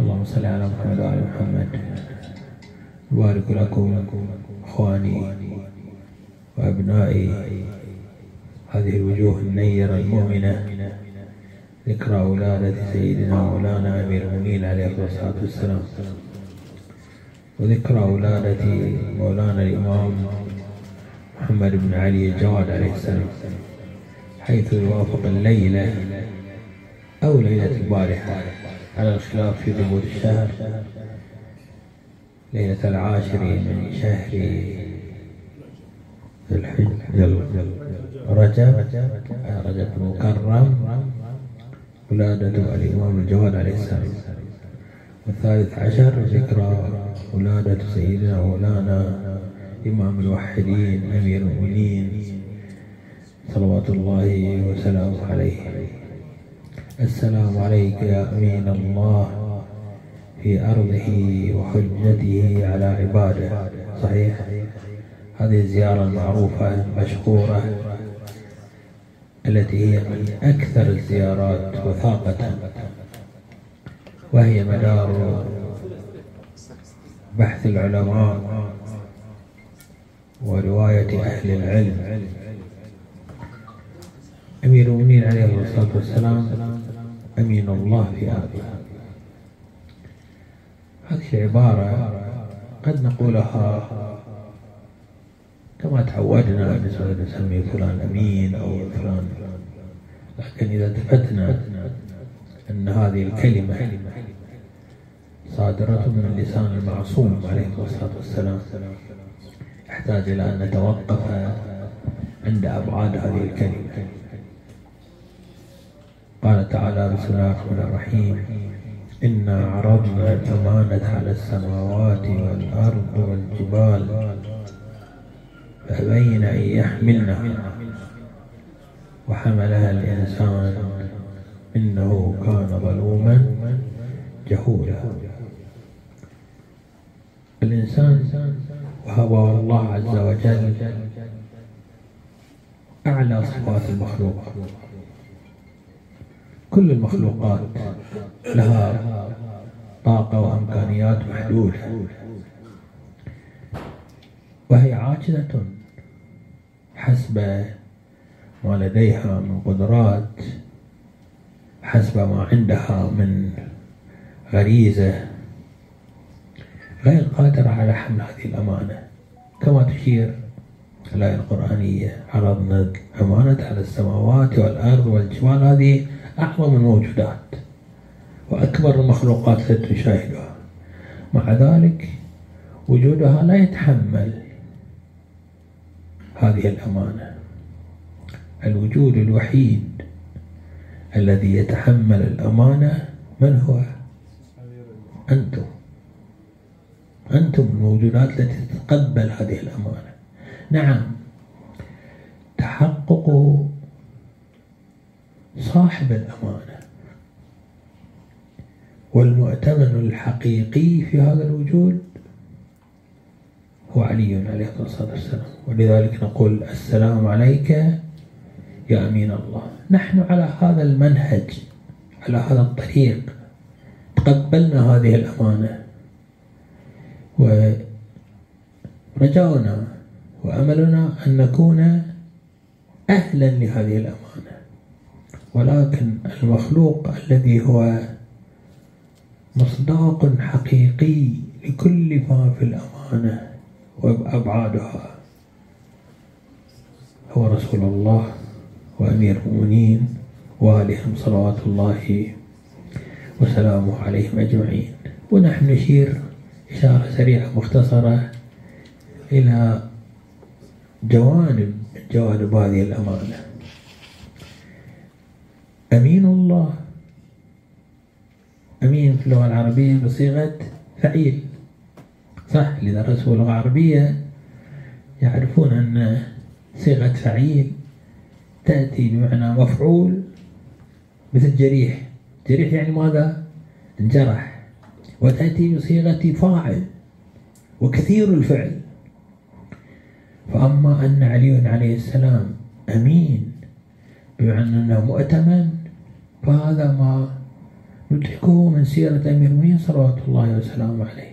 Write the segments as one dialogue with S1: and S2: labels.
S1: اللهم صل على محمد وعلى محمد. بارك لكم إخواني وأبنائي. هذه الوجوه النيرة المؤمنة ذكرى ولادة سيدنا مولانا أمير المؤمنين عليه الصلاة والسلام. وذكرى ولادة مولانا الإمام محمد بن علي الجواد عليه السلام. حيث يوافق الليلة أو ليلة البارحة. على الخلاف في ثبوت الشهر ليلة العاشر من شهر رجب رجب المكرم ولادة الإمام الجواد عليه السلام. والثالث عشر ذكرى ولادة سيدنا مولانا إمام الوحيدين أمير المؤمنين صلوات الله وسلامه عليه. السلام عليك يا أمين الله في أرضه وحجته على عباده. صحيح؟ هذه الزيارة المعروفة المشهورة التي هي من أكثر الزيارات وثاقة وهي مدار بحث العلماء ورواية أهل العلم. أمير المؤمنين عليه الصلاة والسلام أمين الله في أرضه هذه العبارة قد نقولها كما تعودنا نسمي فلان أمين أو فلان. لكن إذا التفتنا أن هذه الكلمة صادرة من لسان المعصوم عليه الصلاة والسلام. يحتاج إلى أن نتوقف عند أبعاد هذه الكلمة. قال تعالى بسم الله الرحمن الرحيم. إنا عرضنا الأمانة على السماوات والأرض والجبال فأبين أن يحملنها وحملها الإنسان إنه كان ظلوما جهولا. الإنسان وهو الله عز وجل أعلى صفات المخلوق. كل المخلوقات لها طاقة وإمكانيات محدودة وهي عاجزة حسب ما لديها من قدرات حسب ما عندها من غريزة. غير قادرة على حمل هذه الأمانة. كما تشير الآية القرآنية عرضنا الأمانة على السماوات والأرض والجبال. هذه أعظم الموجودات وأكبر المخلوقات التي تشاهدها مع ذلك وجودها لا يتحمل هذه الأمانة. الوجود الوحيد الذي يتحمل الأمانة من هو؟ أنتم. أنتم الموجودات التي تتقبل هذه الأمانة. نعم تحقق صاحب الأمانة. والمؤتمن الحقيقي في هذا الوجود هو علي عليه الصلاة والسلام. ولذلك نقول السلام عليك يا أمين الله. نحن على هذا المنهج على هذا الطريق تقبلنا هذه الأمانة. ورجاؤنا وأملنا أن نكون أهلا لهذه الأمانة. ولكن المخلوق الذي هو مصداق حقيقي لكل ما في الأمانة وأبعادها. هو رسول الله وأمير المؤمنين وآلهم صلوات الله وسلامه عليهم أجمعين. ونحن نشير إشارة سريعة مختصرة إلى جوانب جوانب هذه الأمانة أمين الله أمين في اللغة العربية بصيغة فعيل. صح؟ إذا درسوا اللغة العربية يعرفون أن صيغة فعيل تأتي بمعنى مفعول مثل جريح. جريح يعني ماذا؟ انجرح وتأتي بصيغة فاعل وكثير الفعل. فأما أن علي عليه السلام أمين بمعنى أنه مؤتمن فهذا ما ندركه من سيرة أمير المؤمنين صلوات الله وسلامه عليه.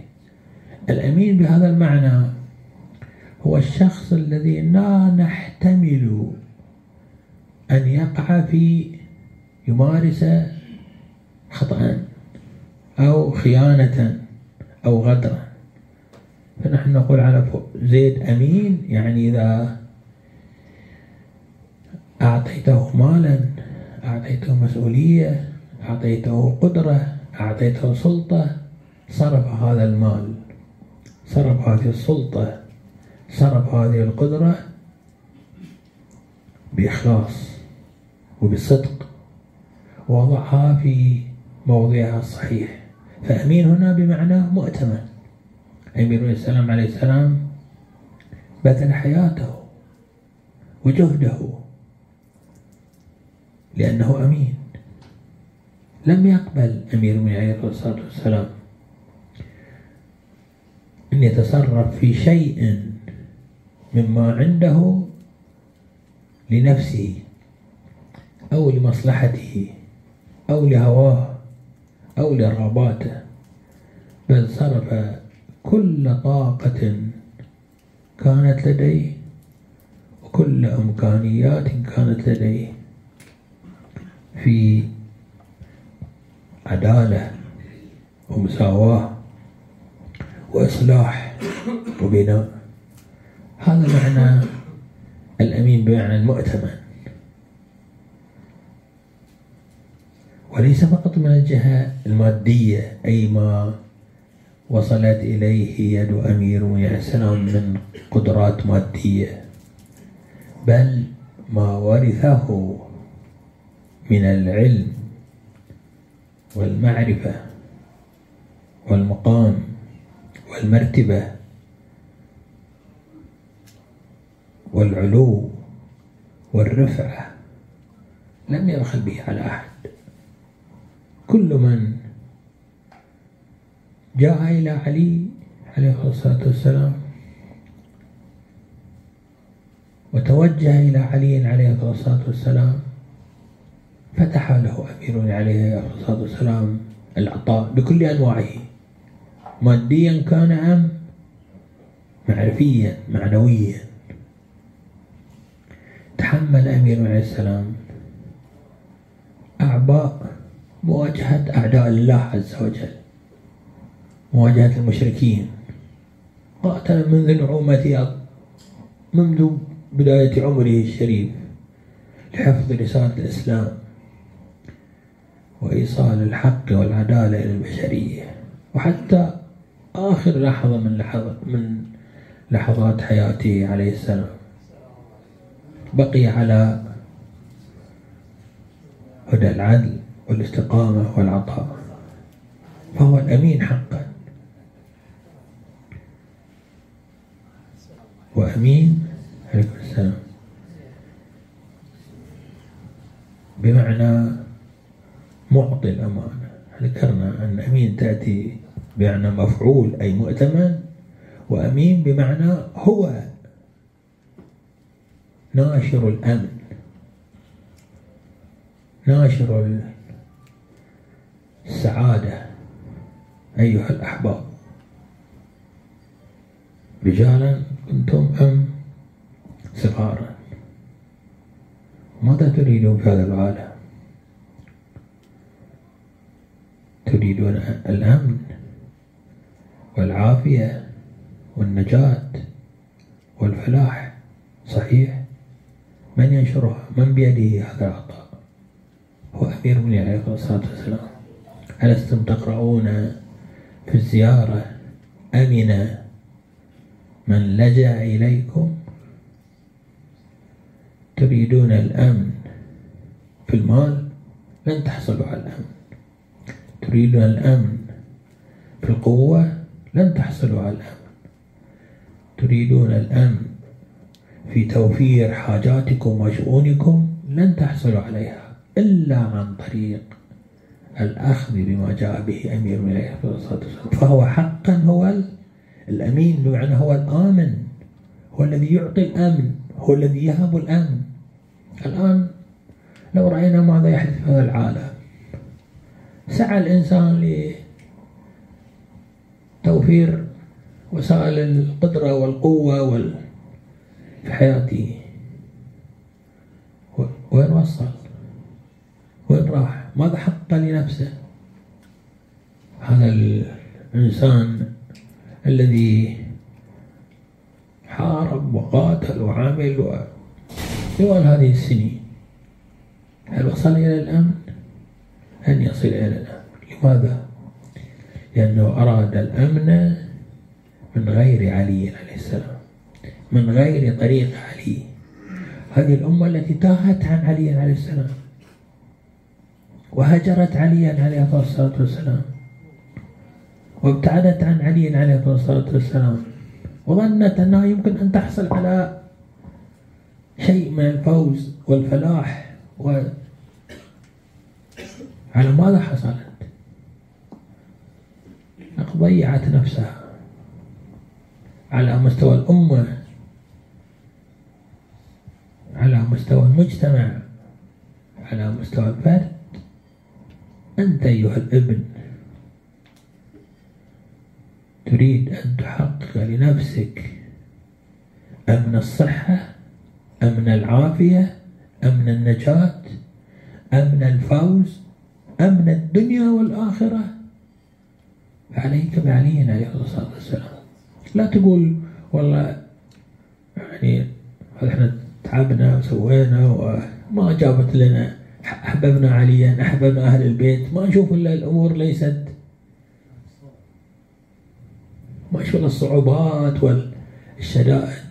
S1: الأمين بهذا المعنى هو الشخص الذي لا نحتمل أن يقع في يمارس خطأ أو خيانة أو غدرا. فنحن نقول على زيد أمين يعني إذا أعطيته مالا أعطيته مسؤولية أعطيته قدرة أعطيته سلطة صرف هذا المال. صرف هذه السلطة صرف هذه القدرة بإخلاص وبصدق. ووضعها في موضعها الصحيح فأمين هنا بمعنى مؤتمن. أمير السلام عليه السلام بذل حياته وجهده لأنه أمين. لم يقبل أمير المؤمنين عليه الصلاة والسلام أن يتصرف في شيء مما عنده لنفسه أو لمصلحته أو لهواه أو لرغباته بل صرف كل طاقة كانت لديه وكل إمكانيات كانت لديه في عدالة ومساواة وإصلاح وبناء. هذا معنى الأمين بمعنى المؤتمن وليس فقط من الجهة المادية أي ما وصلت إليه يد أمير السلام من قدرات مادية بل ما ورثه من العلم والمعرفة والمقام والمرتبة والعلو والرفعة لم يبخل به على أحد. كل من جاء إلى علي عليه الصلاة والسلام وتوجه إلى علي عليه الصلاة والسلام فتح له أمير عليه الصلاة والسلام العطاء بكل أنواعه. ماديا كان أم؟ معرفيا معنويا. تحمل أمير عليه السلام. أعباء مواجهة أعداء الله عز وجل. مواجهة المشركين. قاتل منذ نعومة منذ بداية عمره الشريف لحفظ رسالة الإسلام. وإيصال الحق والعدالة إلى البشرية. وحتى آخر لحظة من لحظة من لحظات حياته عليه السلام. بقي على هدى العدل والاستقامة والعطاء. فهو الأمين حقا. وأمين عليكم السلام. بمعنى معطي الأمانة ذكرنا أن أمين تأتي بمعنى مفعول أي مؤتمن وأمين بمعنى هو. ناشر الأمن. ناشر السعادة أيها الأحباب. رجالا كنتم أم صغارا؟ ماذا تريدون في هذا العالم؟ تريدون الأمن والعافية والنجاة والفلاح صحيح؟ من ينشرها؟ من بيده هذا العطاء؟ هو أمير المؤمنين عليه الصلاة والسلام. ألستم تقرؤون في الزيارة أمن من لجأ إليكم؟ تريدون الأمن في المال؟ لن تحصلوا على الأمن. تريدون الأمن. في القوة لن تحصلوا على الأمن. تريدون الأمن. في توفير حاجاتكم وشؤونكم لن تحصلوا عليها إلا عن طريق الأخذ بما جاء به أمير من عليه الصلاة والسلام. فهو حقا هو الأمين بمعنى هو الآمن. هو الذي يعطي الأمن. هو الذي يهب الأمن. الآن لو رأينا ماذا يحدث في هذا العالم. سعى الإنسان لتوفير وسائل القدرة والقوة وال... في حياته. وين وصل؟ وين راح؟ ماذا حقق لنفسه؟ هذا الإنسان الذي حارب وقاتل وعمل طوال هذه السنين. هل وصل إلى الأمن؟ أن يصل إلى الأمن. لماذا؟ لأنه أراد الأمن من غير علي عليه السلام. من غير طريق علي. هذه الأمة التي تاهت عن علي عليه السلام. وهجرت عليا عليه الصلاة والسلام. وابتعدت عن علي عليه الصلاة والسلام. وظنت أنها يمكن أن تحصل على شيء من الفوز والفلاح و على ماذا حصلت ضيعت نفسها على مستوى الأمة على مستوى المجتمع على مستوى الفرد. أنت أيها الابن تريد أن تحقق لنفسك أمن الصحة أمن العافية أمن النجاة أمن الفوز. أمن الدنيا والآخرة. فعليك بعلي عليه الصلاة والسلام لا تقول والله يعني إحنا تعبنا وسوينا وما جابت لنا أحببنا عليا أحببنا أهل البيت. ما نشوف إلا الأمور ليست ما نشوف إلا الصعوبات والشدائد.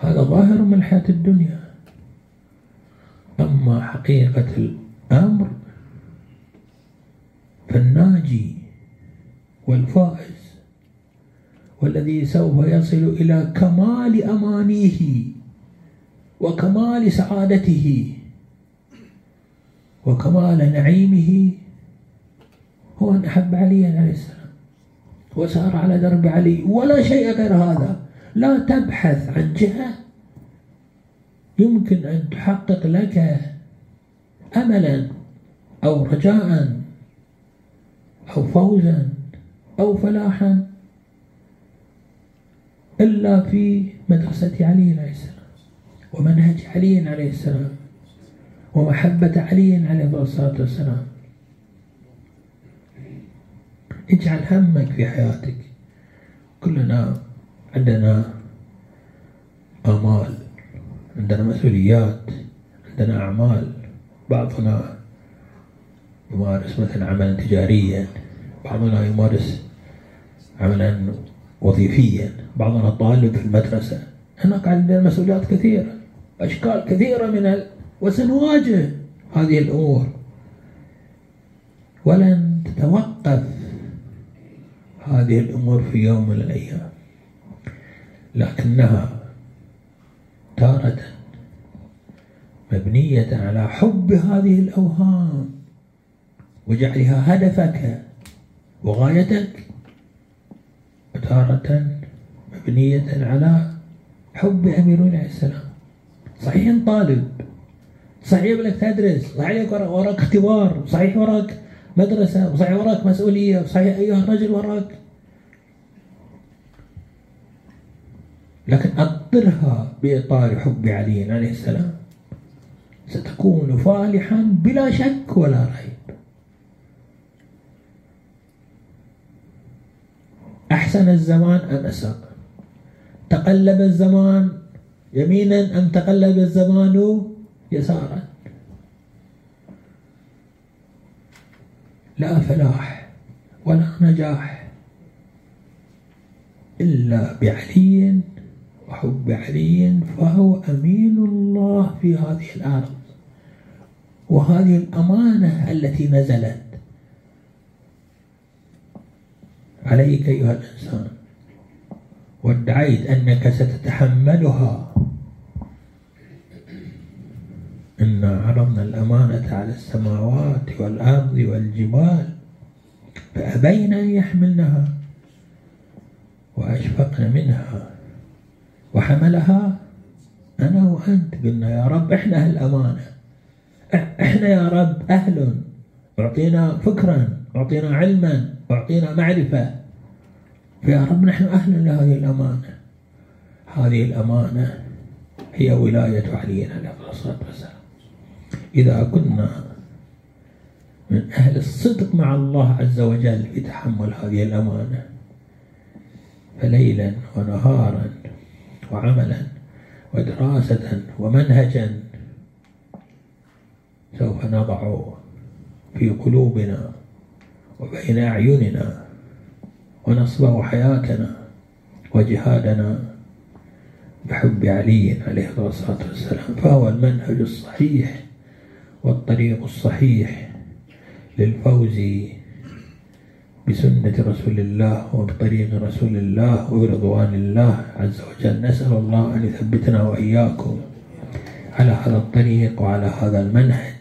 S1: هذا ظاهر من الحياة الدنيا. أما حقيقة الأمر فالناجي والفائز والذي سوف يصل إلى كمال أمانيه وكمال سعادته وكمال نعيمه هو أن أحب عليا عليه السلام وسار على درب علي ولا شيء غير هذا. لا تبحث عن جهة يمكن أن تحقق لك أملا أو رجاء أو فوزا أو فلاحا إلا في مدرسة علي عليه السلام ومنهج علي عليه السلام ومحبة علي عليه الصلاة والسلام. اجعل همك في حياتك كلنا عندنا آمال. عندنا مسؤوليات عندنا أعمال. بعضنا يمارس مثلا عملا تجاريا بعضنا يمارس عملا وظيفيا بعضنا طالب في المدرسة. هناك عندنا مسؤوليات كثيرة أشكال كثيرة من ال... وسنواجه هذه الأمور. ولن تتوقف هذه الأمور في يوم من الأيام. لكنها تارة مبنية على حب هذه الأوهام وجعلها هدفك وغايتك. وتارة مبنية على حب أمير عليه السلام صحيح طالب. صحيح بدك تدرس. صحيح وراك اختبار. صحيح وراك مدرسة. وصحيح وراك مسؤولية. وصحيح أيها الرجل وراك. لكن أطرها بإطار حب علي عليه السلام. ستكون فالحا بلا شك ولا ريب. أحسن الزمان أم أساء تقلب الزمان يمينا أم تقلب الزمان يسارا؟ لا فلاح ولا نجاح إلا بعلي وحب علي فهو أمين الله في هذه الأرض. وهذه الأمانة التي نزلت عليك أيها الإنسان وادعيت أنك ستتحملها. إنا عرضنا الأمانة على السماوات والأرض والجبال فأبين أن يحملنها وأشفقن منها. وحملها أنا وأنت. قلنا يا رب إحنا هالأمانة إحنا يا رب أهل. أعطينا فكرا أعطينا علما أعطينا معرفة. فيا رب نحن أهل لهذه الأمانة. هذه الأمانة هي ولاية علي عليه الصلاة والسلام. إذا كنا من أهل الصدق مع الله عز وجل في تحمل هذه الأمانة فليلا ونهارا وعملا ودراسة ومنهجا سوف نضع في قلوبنا وبين أعيننا ونصبغ حياتنا وجهادنا بحب علي عليه الصلاة والسلام. فهو المنهج الصحيح والطريق الصحيح للفوز بسنة رسول الله وبطريق رسول الله وبرضوان الله عز وجل. نسأل الله أن يثبتنا وإياكم على هذا الطريق وعلى هذا المنهج.